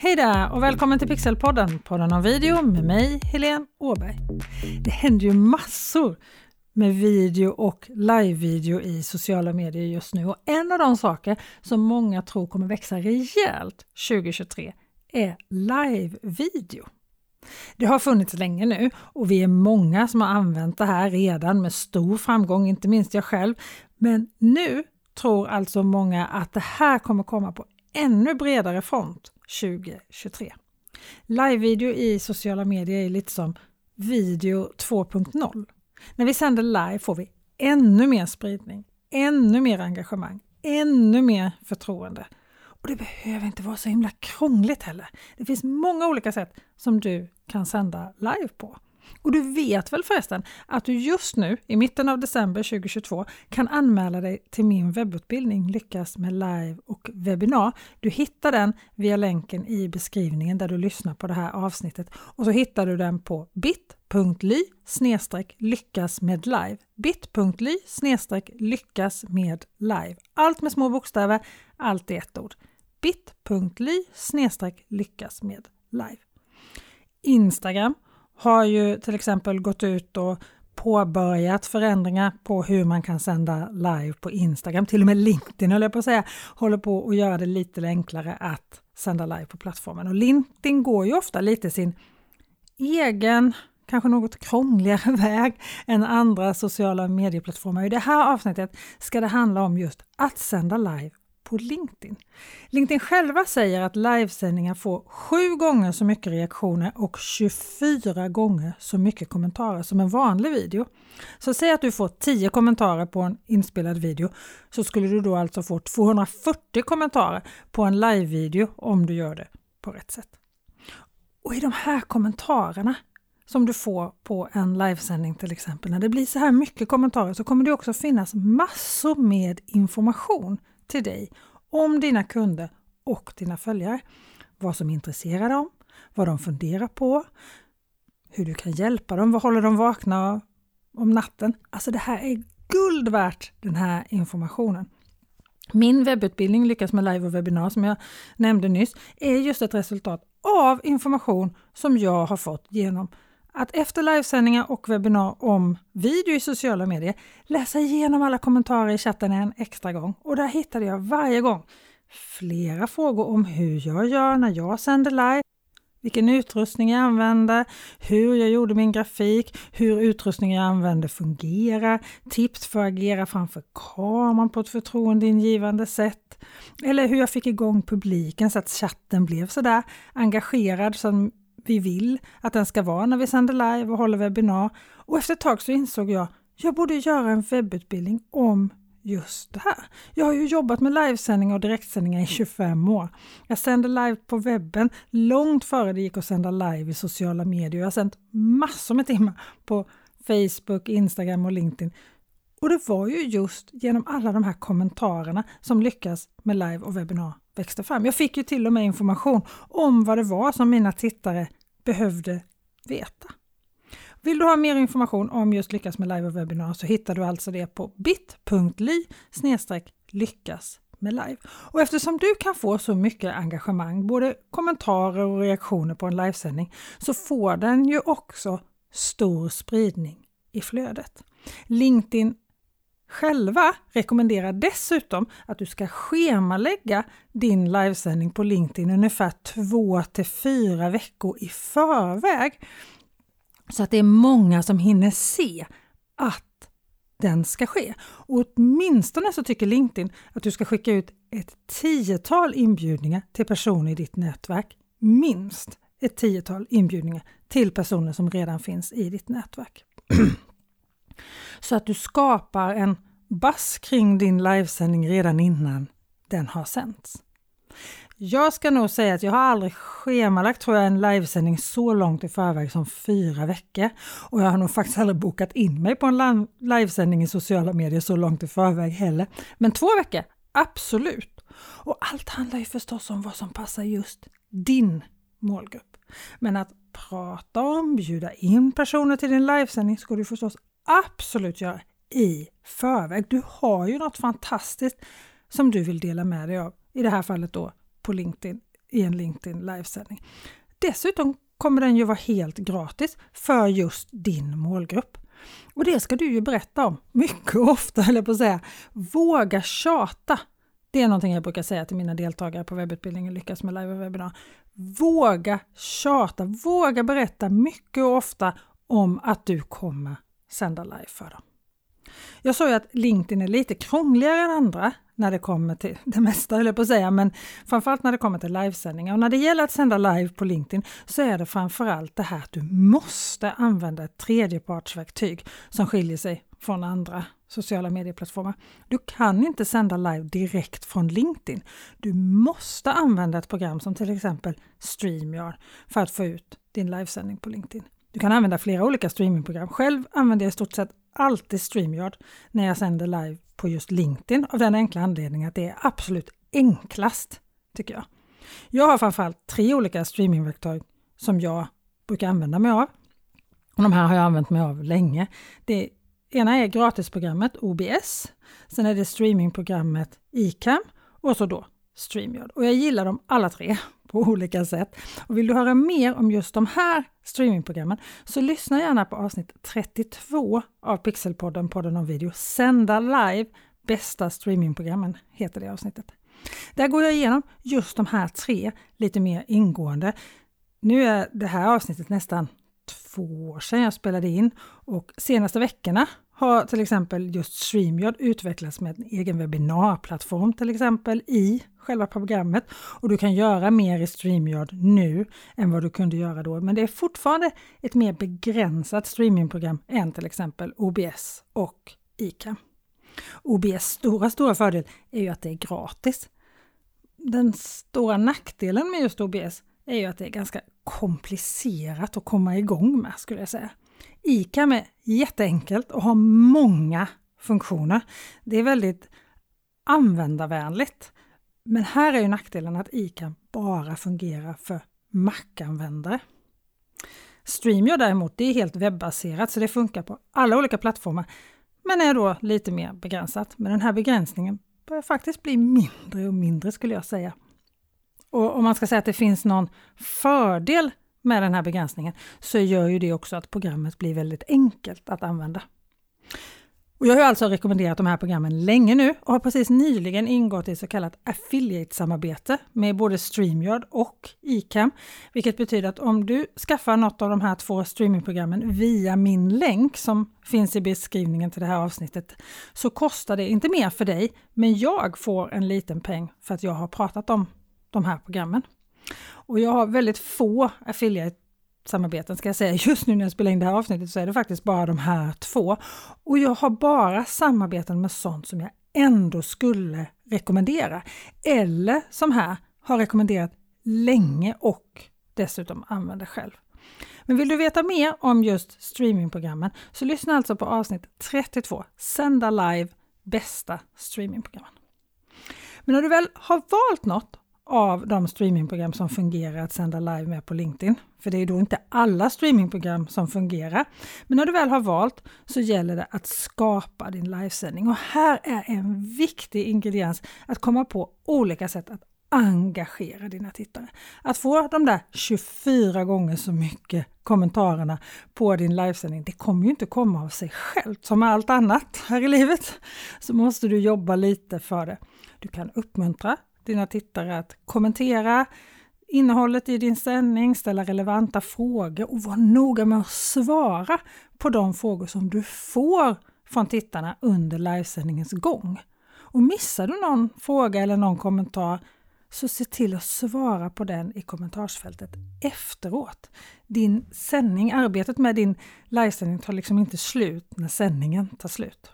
Hej där och välkommen till Pixelpodden, podden om video med mig, Helene Åberg. Det händer ju massor med video och live-video i sociala medier just nu och en av de saker som många tror kommer växa rejält 2023 är live-video. Det har funnits länge nu och vi är många som har använt det här redan med stor framgång, inte minst jag själv. Men nu tror alltså många att det här kommer komma på ännu bredare front 2023. Live-video i sociala medier är lite som video 2.0. När vi sänder live får vi ännu mer spridning, ännu mer engagemang, ännu mer förtroende. Och det behöver inte vara så himla krångligt heller. Det finns många olika sätt som du kan sända live på. Och du vet väl förresten att du just nu i mitten av december 2022 kan anmäla dig till min webbutbildning Lyckas med live och webbinar. Du hittar den via länken i beskrivningen där du lyssnar på det här avsnittet och så hittar du den på bit.ly lyckas med live. bit.ly lyckas med live. Allt med små bokstäver, allt i ett ord. bit.ly lyckas med live. Instagram har ju till exempel gått ut och påbörjat förändringar på hur man kan sända live på Instagram. Till och med LinkedIn höll jag på att säga, håller på att göra det lite enklare att sända live på plattformen. Och LinkedIn går ju ofta lite sin egen, kanske något krångligare väg än andra sociala medieplattformar. I det här avsnittet ska det handla om just att sända live på LinkedIn. LinkedIn själva säger att livesändningar får sju gånger så mycket reaktioner och 24 gånger så mycket kommentarer som en vanlig video. Så säg att du får 10 kommentarer på en inspelad video så skulle du då alltså få 240 kommentarer på en livevideo om du gör det på rätt sätt. Och i de här kommentarerna som du får på en livesändning till exempel, när det blir så här mycket kommentarer så kommer det också finnas massor med information till dig om dina kunder och dina följare. Vad som intresserar dem, vad de funderar på, hur du kan hjälpa dem, vad håller de vakna om natten. Alltså det här är guld värt den här informationen. Min webbutbildning Lyckas med live och webbinar som jag nämnde nyss är just ett resultat av information som jag har fått genom att efter livesändningar och webbinar om video i sociala medier läsa igenom alla kommentarer i chatten en extra gång. Och där hittade jag varje gång flera frågor om hur jag gör när jag sänder live, vilken utrustning jag använder, hur jag gjorde min grafik, hur utrustningen jag använder fungerar, tips för att agera framför kameran på ett förtroendeingivande sätt, eller hur jag fick igång publiken så att chatten blev sådär engagerad som vi vill att den ska vara när vi sänder live och håller webbinar. Och efter ett tag så insåg jag, jag borde göra en webbutbildning om just det här. Jag har ju jobbat med livesändningar och direktsändningar i 25 år. Jag sände live på webben långt före det gick att sända live i sociala medier. Jag har sänt massor med timmar på Facebook, Instagram och LinkedIn. Och det var ju just genom alla de här kommentarerna som Lyckas med live och webbinar växte fram. Jag fick ju till och med information om vad det var som mina tittare behövde veta. Vill du ha mer information om just Lyckas med live och webbinar så hittar du alltså det på bit.ly lyckas med live. Och eftersom du kan få så mycket engagemang, både kommentarer och reaktioner på en livesändning, så får den ju också stor spridning i flödet. LinkedIn själva rekommenderar dessutom att du ska schemalägga din livesändning på LinkedIn ungefär två till fyra veckor i förväg. Så att det är många som hinner se att den ska ske. Och åtminstone så tycker LinkedIn att du ska skicka ut ett tiotal inbjudningar till personer i ditt nätverk. Minst ett tiotal inbjudningar till personer som redan finns i ditt nätverk. Så att du skapar en bass kring din livesändning redan innan den har sänts. Jag ska nog säga att jag har aldrig schemalagt tror jag, en livesändning så långt i förväg som fyra veckor. Och jag har nog faktiskt aldrig bokat in mig på en livesändning i sociala medier så långt i förväg heller. Men två veckor, absolut! Och allt handlar ju förstås om vad som passar just din målgrupp. Men att prata om, bjuda in personer till din livesändning ska du förstås absolut göra i förväg. Du har ju något fantastiskt som du vill dela med dig av, i det här fallet då på LinkedIn. i en LinkedIn livesändning. Dessutom kommer den ju vara helt gratis för just din målgrupp. Och det ska du ju berätta om mycket ofta, eller på att säga. Våga tjata! Det är någonting jag brukar säga till mina deltagare på webbutbildningen Lyckas med live och webbinar. Våga tjata, våga berätta mycket och ofta om att du kommer sända live för dem. Jag sa ju att LinkedIn är lite krångligare än andra när det kommer till det mesta, höll jag på att säga, men framförallt när det kommer till livesändningar. Och när det gäller att sända live på LinkedIn så är det framförallt det här att du måste använda ett tredjepartsverktyg som skiljer sig från andra sociala medieplattformar. Du kan inte sända live direkt från LinkedIn. Du måste använda ett program som till exempel StreamYard för att få ut din livesändning på LinkedIn. Du kan använda flera olika streamingprogram. Själv använder jag i stort sett alltid StreamYard när jag sänder live på just LinkedIn av den enkla anledningen att det är absolut enklast, tycker jag. Jag har framförallt tre olika streamingverktyg som jag brukar använda mig av. Och de här har jag använt mig av länge. Det ena är gratisprogrammet OBS. Sen är det streamingprogrammet iCam och så då StreamYard. Och jag gillar dem alla tre på olika sätt. Och vill du höra mer om just de här streamingprogrammen så lyssna gärna på avsnitt 32 av Pixelpodden, podden om video. Sända live, bästa streamingprogrammen heter det avsnittet. Där går jag igenom just de här tre lite mer ingående. Nu är det här avsnittet nästan två år sedan jag spelade in och senaste veckorna har till exempel just StreamYard utvecklats med en egen webbinarplattform till exempel i själva programmet och du kan göra mer i StreamYard nu än vad du kunde göra då. Men det är fortfarande ett mer begränsat streamingprogram än till exempel OBS och ICA. OBS stora, stora fördel är ju att det är gratis. Den stora nackdelen med just OBS är ju att det är ganska komplicerat att komma igång med skulle jag säga. ICAM är jätteenkelt och har många funktioner. Det är väldigt användarvänligt. Men här är ju nackdelen att ICAM bara fungerar för Mac-användare. StreamYard däremot, det är helt webbaserat så det funkar på alla olika plattformar men är då lite mer begränsat. Men den här begränsningen börjar faktiskt bli mindre och mindre skulle jag säga. Och om man ska säga att det finns någon fördel med den här begränsningen så gör ju det också att programmet blir väldigt enkelt att använda. Och jag har alltså rekommenderat de här programmen länge nu och har precis nyligen ingått i så kallat affiliate-samarbete med både StreamYard och iCam. Vilket betyder att om du skaffar något av de här två streamingprogrammen via min länk som finns i beskrivningen till det här avsnittet så kostar det inte mer för dig, men jag får en liten peng för att jag har pratat om de här programmen. Och jag har väldigt få affiliate-samarbeten ska jag säga. Just nu när jag spelar in det här avsnittet så är det faktiskt bara de här två. Och jag har bara samarbeten med sånt som jag ändå skulle rekommendera. Eller som här, har rekommenderat länge och dessutom använder själv. Men vill du veta mer om just streamingprogrammen så lyssna alltså på avsnitt 32, Sända live bästa streamingprogrammen. Men när du väl har valt något av de streamingprogram som fungerar att sända live med på LinkedIn. För det är då inte alla streamingprogram som fungerar. Men när du väl har valt så gäller det att skapa din livesändning. Och här är en viktig ingrediens att komma på olika sätt att engagera dina tittare. Att få de där 24 gånger så mycket kommentarerna på din livesändning, det kommer ju inte komma av sig självt. Som med allt annat här i livet så måste du jobba lite för det. Du kan uppmuntra, dina tittare att kommentera innehållet i din sändning, ställa relevanta frågor och vara noga med att svara på de frågor som du får från tittarna under livesändningens gång. Och missar du någon fråga eller någon kommentar så se till att svara på den i kommentarsfältet efteråt. Din sändning, arbetet med din livesändning tar liksom inte slut när sändningen tar slut.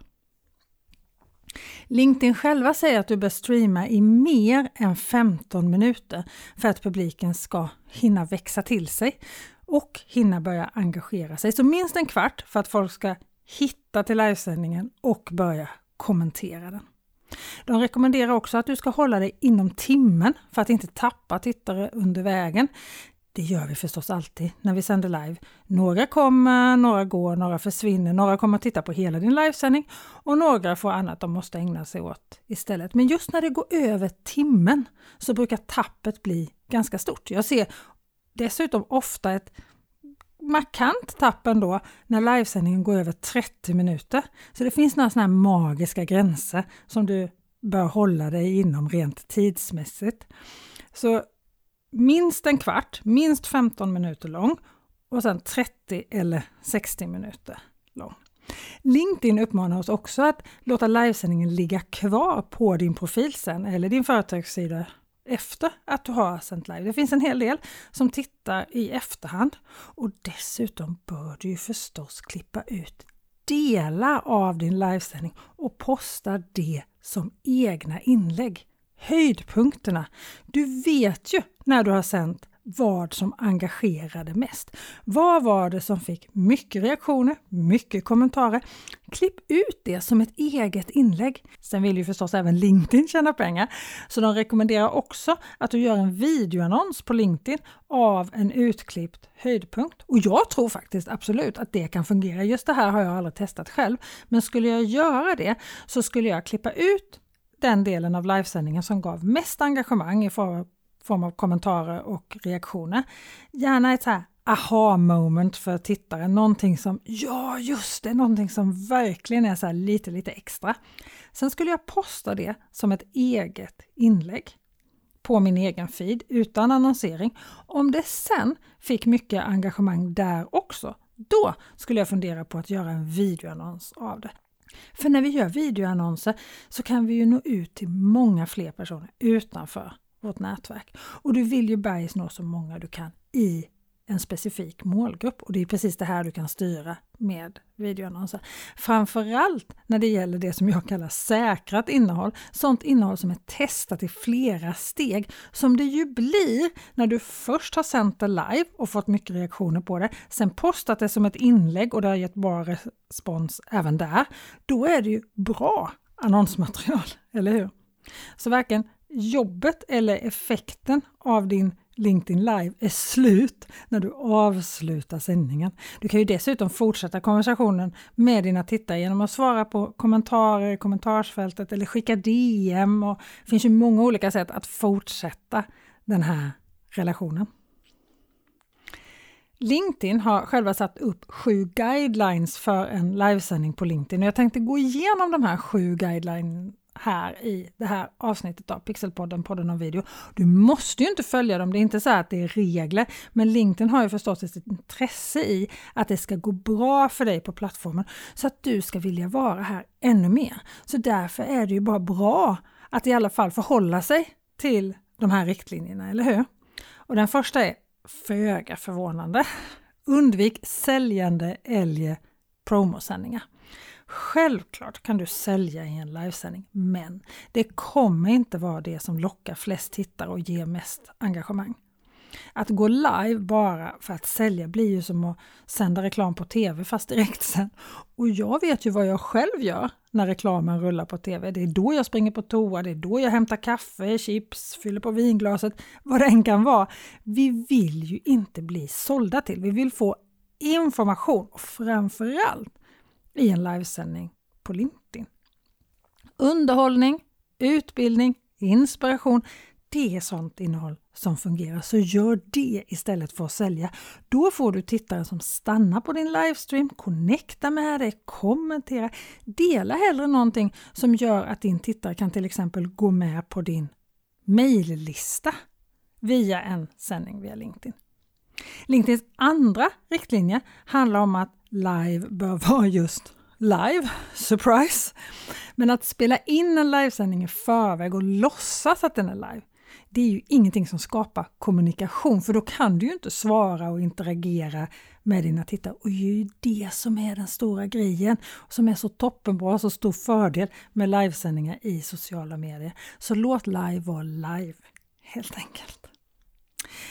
LinkedIn själva säger att du bör streama i mer än 15 minuter för att publiken ska hinna växa till sig och hinna börja engagera sig. Så minst en kvart för att folk ska hitta till livesändningen och börja kommentera den. De rekommenderar också att du ska hålla dig inom timmen för att inte tappa tittare under vägen. Det gör vi förstås alltid när vi sänder live. Några kommer, några går, några försvinner, några kommer att titta på hela din livesändning och några får annat de måste ägna sig åt istället. Men just när det går över timmen så brukar tappet bli ganska stort. Jag ser dessutom ofta ett markant tapp ändå när livesändningen går över 30 minuter. Så det finns några sådana här magiska gränser som du bör hålla dig inom rent tidsmässigt. Så minst en kvart, minst 15 minuter lång och sen 30 eller 60 minuter lång. LinkedIn uppmanar oss också att låta livesändningen ligga kvar på din profil sen eller din företagssida efter att du har sänt live. Det finns en hel del som tittar i efterhand och dessutom bör du ju förstås klippa ut delar av din livesändning och posta det som egna inlägg. Höjdpunkterna. Du vet ju när du har sänt vad som engagerade mest. Vad var det som fick mycket reaktioner, mycket kommentarer? Klipp ut det som ett eget inlägg. Sen vill ju förstås även LinkedIn tjäna pengar, så de rekommenderar också att du gör en videoannons på LinkedIn av en utklippt höjdpunkt. Och jag tror faktiskt absolut att det kan fungera. Just det här har jag aldrig testat själv, men skulle jag göra det så skulle jag klippa ut den delen av livesändningen som gav mest engagemang i form form av kommentarer och reaktioner. Gärna ett så här aha moment för tittaren, någonting som ja just det, någonting som verkligen är så lite lite extra. Sen skulle jag posta det som ett eget inlägg på min egen feed utan annonsering. Om det sen fick mycket engagemang där också, då skulle jag fundera på att göra en videoannons av det. För när vi gör videoannonser så kan vi ju nå ut till många fler personer utanför vårt nätverk. Och du vill ju bergis nå så många du kan i en specifik målgrupp och det är precis det här du kan styra med videoannonser. Framförallt när det gäller det som jag kallar säkrat innehåll, sånt innehåll som är testat i flera steg, som det ju blir när du först har sänt det live och fått mycket reaktioner på det, sen postat det som ett inlägg och det har gett bra respons även där. Då är det ju bra annonsmaterial, eller hur? Så varken jobbet eller effekten av din LinkedIn Live är slut när du avslutar sändningen. Du kan ju dessutom fortsätta konversationen med dina tittare genom att svara på kommentarer i kommentarsfältet eller skicka DM. Och det finns ju många olika sätt att fortsätta den här relationen. LinkedIn har själva satt upp sju guidelines för en livesändning på LinkedIn och jag tänkte gå igenom de här sju guidelines här i det här avsnittet av Pixelpodden, podden om video. Du måste ju inte följa dem, det är inte så att det är regler, men LinkedIn har ju förstås ett intresse i att det ska gå bra för dig på plattformen så att du ska vilja vara här ännu mer. Så därför är det ju bara bra att i alla fall förhålla sig till de här riktlinjerna, eller hur? Och den första är föga förvånande. Undvik säljande eller promosändningar. Självklart kan du sälja i en livesändning, men det kommer inte vara det som lockar flest tittare och ger mest engagemang. Att gå live bara för att sälja blir ju som att sända reklam på TV fast direkt sen. Och jag vet ju vad jag själv gör när reklamen rullar på TV. Det är då jag springer på toa, det är då jag hämtar kaffe, chips, fyller på vinglaset, vad det än kan vara. Vi vill ju inte bli sålda till, vi vill få information och framförallt i en livesändning på LinkedIn. Underhållning, utbildning, inspiration, det är sånt innehåll som fungerar. Så gör det istället för att sälja. Då får du tittare som stannar på din livestream, connectar med dig, kommenterar. Dela hellre någonting som gör att din tittare kan till exempel gå med på din mejllista via en sändning via LinkedIn. LinkedIns andra riktlinje handlar om att live bör vara just live, surprise. Men att spela in en livesändning i förväg och låtsas att den är live, det är ju ingenting som skapar kommunikation, för då kan du ju inte svara och interagera med dina tittare. Och det är ju det som är den stora grejen, som är så toppenbra, så stor fördel med livesändningar i sociala medier. Så låt live vara live, helt enkelt.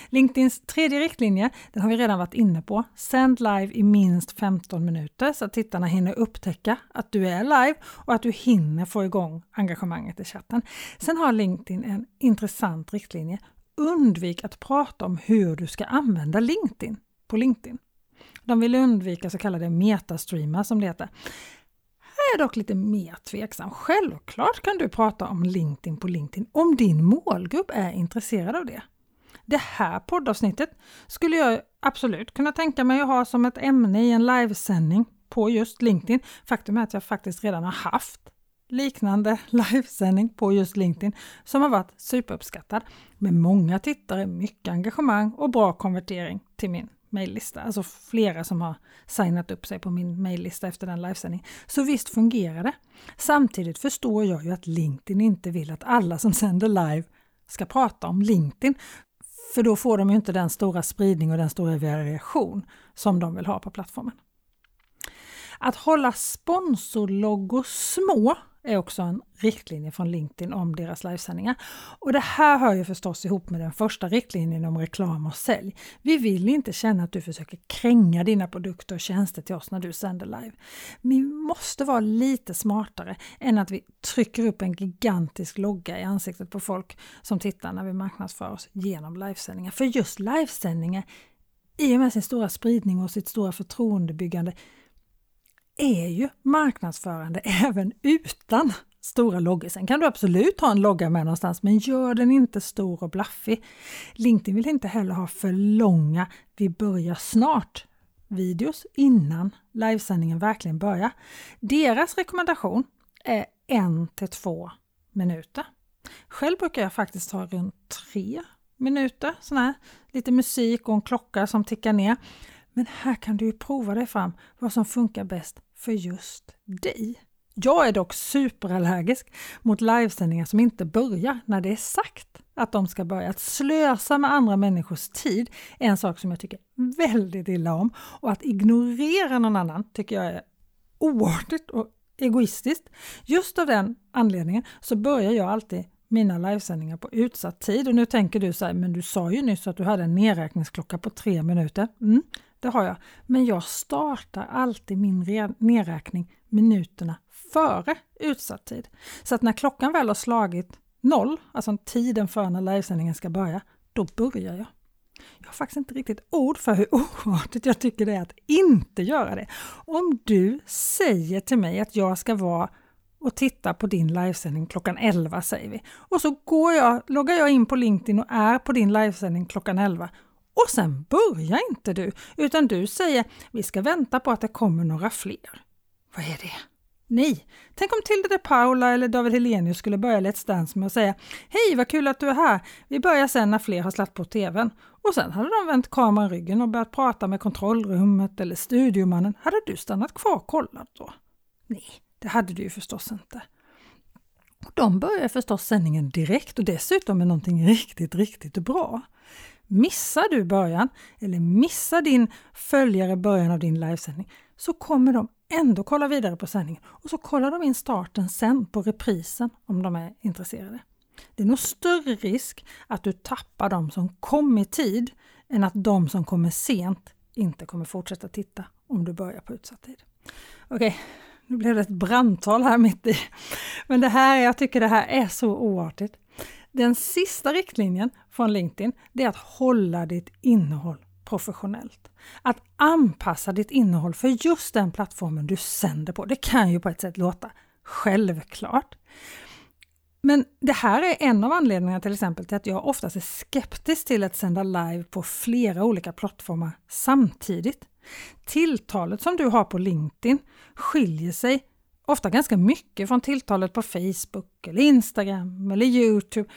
LinkedIns tredje riktlinje, den har vi redan varit inne på. Sänd live i minst 15 minuter så att tittarna hinner upptäcka att du är live och att du hinner få igång engagemanget i chatten. Sen har LinkedIn en intressant riktlinje. undvik att prata om hur du ska använda LinkedIn på LinkedIn. De vill undvika så kallade metastreamar som det heter. Här är dock lite mer tveksam. Självklart kan du prata om LinkedIn på LinkedIn om din målgrupp är intresserad av det. Det här poddavsnittet skulle jag absolut kunna tänka mig att ha som ett ämne i en livesändning på just LinkedIn. Faktum är att jag faktiskt redan har haft liknande livesändning på just LinkedIn som har varit superuppskattad med många tittare, mycket engagemang och bra konvertering till min mejllista. Alltså flera som har signat upp sig på min mejllista efter den livesändningen. Så visst fungerar det. Samtidigt förstår jag ju att LinkedIn inte vill att alla som sänder live ska prata om LinkedIn. För då får de ju inte den stora spridning och den stora variation som de vill ha på plattformen. Att hålla sponsorloggor små är också en riktlinje från LinkedIn om deras livesändningar. Och det här hör ju förstås ihop med den första riktlinjen om reklam och sälj. Vi vill inte känna att du försöker kränga dina produkter och tjänster till oss när du sänder live. Vi måste vara lite smartare än att vi trycker upp en gigantisk logga i ansiktet på folk som tittar när vi marknadsför oss genom livesändningar. För just livesändningar, i och med sin stora spridning och sitt stora förtroendebyggande, är ju marknadsförande även utan stora loggor. Sen kan du absolut ha en logga med någonstans, men gör den inte stor och blaffig. LinkedIn vill inte heller ha för långa Vi börjar snart videos innan livesändningen verkligen börjar. Deras rekommendation är en till två minuter. Själv brukar jag faktiskt ha runt tre minuter, sån här, lite musik och en klocka som tickar ner. Men här kan du ju prova dig fram vad som funkar bäst för just dig. Jag är dock superallergisk mot livesändningar som inte börjar när det är sagt att de ska börja. Att slösa med andra människors tid är en sak som jag tycker väldigt illa om och att ignorera någon annan tycker jag är oartigt och egoistiskt. Just av den anledningen så börjar jag alltid mina livesändningar på utsatt tid och nu tänker du så här, men du sa ju nyss att du hade en nedräkningsklocka på tre minuter. Mm, det har jag. Men jag startar alltid min nedräkning minuterna före utsatt tid. Så att när klockan väl har slagit noll, alltså tiden för när livesändningen ska börja, då börjar jag. Jag har faktiskt inte riktigt ord för hur oartigt jag tycker det är att inte göra det. Om du säger till mig att jag ska vara och titta på din livesändning klockan 11 säger vi. Och så går jag, loggar jag in på LinkedIn och är på din livesändning klockan 11 och sen börjar inte du, utan du säger vi ska vänta på att det kommer några fler. Vad är det? Nej, tänk om Tilde de Paula eller David Helenius skulle börja Let's Dance med att säga Hej vad kul att du är här! Vi börjar sen när fler har slagit på TVn. Och sen hade de vänt kameran ryggen och börjat prata med kontrollrummet eller studiomannen. Hade du stannat kvar och kollat då? Nej, det hade du ju förstås inte. De börjar förstås sändningen direkt och dessutom med någonting riktigt, riktigt bra. Missar du början eller missar din följare början av din livesändning så kommer de ändå kolla vidare på sändningen och så kollar de in starten sen på reprisen om de är intresserade. Det är nog större risk att du tappar de som kom i tid än att de som kommer sent inte kommer fortsätta titta om du börjar på utsatt tid. Okej, nu blev det ett brandtal här mitt i. Men det här, jag tycker det här är så oartigt. Den sista riktlinjen från LinkedIn är att hålla ditt innehåll professionellt. Att anpassa ditt innehåll för just den plattformen du sänder på. Det kan ju på ett sätt låta självklart. Men det här är en av anledningarna till exempel till att jag oftast är skeptisk till att sända live på flera olika plattformar samtidigt. Tilltalet som du har på LinkedIn skiljer sig ofta ganska mycket från tilltalet på Facebook, eller Instagram eller Youtube.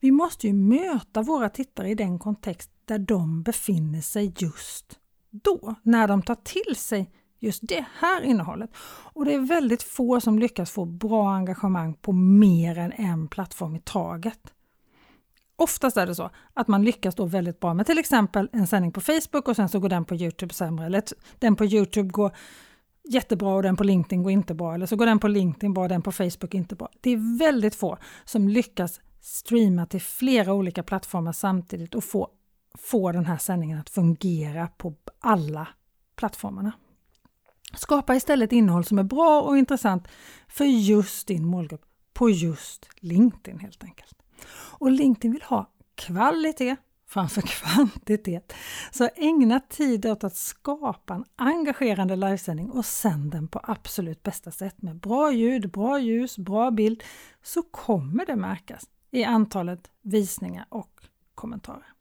Vi måste ju möta våra tittare i den kontext där de befinner sig just då, när de tar till sig just det här innehållet. Och det är väldigt få som lyckas få bra engagemang på mer än en plattform i taget. Oftast är det så att man lyckas då väldigt bra med till exempel en sändning på Facebook och sen så går den på Youtube sämre. Eller den på Youtube går jättebra och den på LinkedIn går inte bra. Eller så går den på LinkedIn bra och den på Facebook inte bra. Det är väldigt få som lyckas streama till flera olika plattformar samtidigt och få, få den här sändningen att fungera på alla plattformarna. Skapa istället innehåll som är bra och intressant för just din målgrupp på just LinkedIn helt enkelt. Och LinkedIn vill ha kvalitet framför kvantitet. Så ägna tid åt att skapa en engagerande livesändning och sänd den på absolut bästa sätt med bra ljud, bra ljus, bra bild så kommer det märkas i antalet visningar och kommentarer.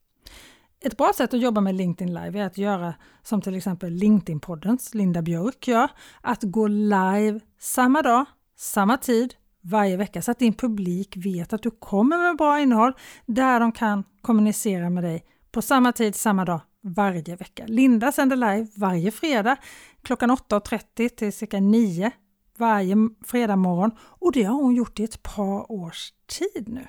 Ett bra sätt att jobba med LinkedIn Live är att göra som till exempel LinkedIn-poddens Linda Björk gör, att gå live samma dag, samma tid, varje vecka så att din publik vet att du kommer med bra innehåll där de kan kommunicera med dig på samma tid, samma dag, varje vecka. Linda sänder live varje fredag klockan 8.30 till cirka 9 varje fredag morgon och det har hon gjort i ett par års tid nu.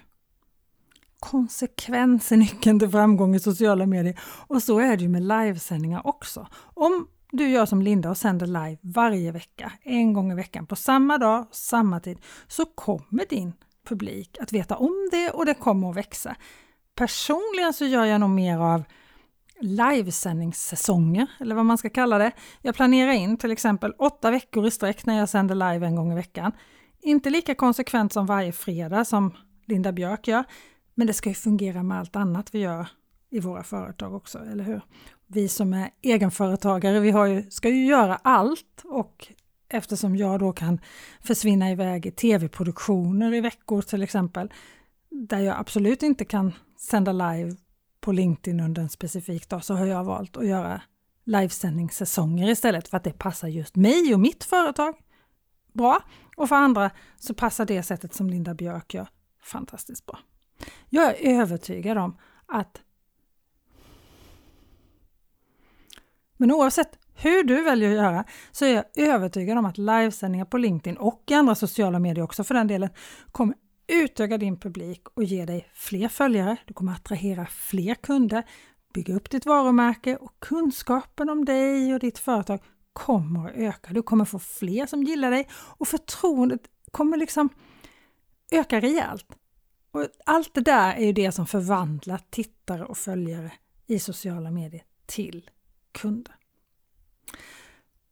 Konsekvens är nyckeln till framgång i sociala medier och så är det ju med livesändningar också. Om du gör som Linda och sänder live varje vecka, en gång i veckan på samma dag, samma tid, så kommer din publik att veta om det och det kommer att växa. Personligen så gör jag nog mer av livesändningssäsonger, eller vad man ska kalla det. Jag planerar in till exempel åtta veckor i sträck när jag sänder live en gång i veckan. Inte lika konsekvent som varje fredag som Linda Björk gör, men det ska ju fungera med allt annat vi gör i våra företag också, eller hur? Vi som är egenföretagare, vi har ju, ska ju göra allt och eftersom jag då kan försvinna iväg i tv-produktioner i veckor till exempel, där jag absolut inte kan sända live på LinkedIn under en specifik dag, så har jag valt att göra livesändningssäsonger istället för att det passar just mig och mitt företag bra. Och för andra så passar det sättet som Linda Björk gör fantastiskt bra. Jag är övertygad om att Men oavsett hur du väljer att göra så är jag övertygad om att livesändningar på LinkedIn och i andra sociala medier också för den delen kommer utöka din publik och ge dig fler följare. Du kommer attrahera fler kunder, bygga upp ditt varumärke och kunskapen om dig och ditt företag kommer att öka. Du kommer få fler som gillar dig och förtroendet kommer liksom öka rejält. Och allt det där är ju det som förvandlar tittare och följare i sociala medier till kunder.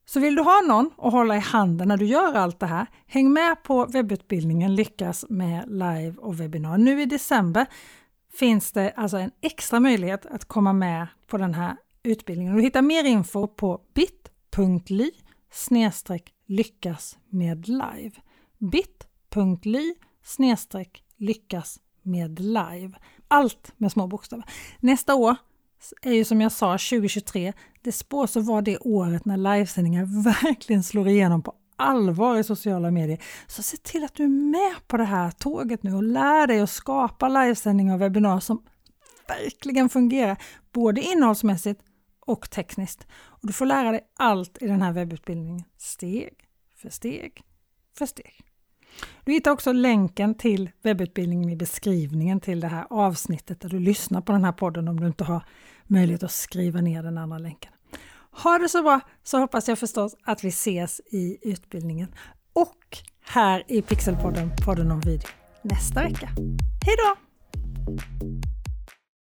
Så vill du ha någon att hålla i handen när du gör allt det här, häng med på webbutbildningen Lyckas med live och webbinar. Nu i december finns det alltså en extra möjlighet att komma med på den här utbildningen. Du hittar mer info på bit.ly lyckas med live. bit.ly lyckas med live. Allt med små bokstäver. Nästa år är ju som jag sa 2023, det spås att vara det året när livesändningar verkligen slår igenom på allvar i sociala medier. Så se till att du är med på det här tåget nu och lär dig att skapa livesändningar och webbinar som verkligen fungerar, både innehållsmässigt och tekniskt. Och du får lära dig allt i den här webbutbildningen, steg för steg för steg. Du hittar också länken till webbutbildningen i beskrivningen till det här avsnittet där du lyssnar på den här podden om du inte har möjlighet att skriva ner den andra länken. Ha det så bra så hoppas jag förstås att vi ses i utbildningen och här i Pixelpodden, podden om video, nästa vecka. Hej då!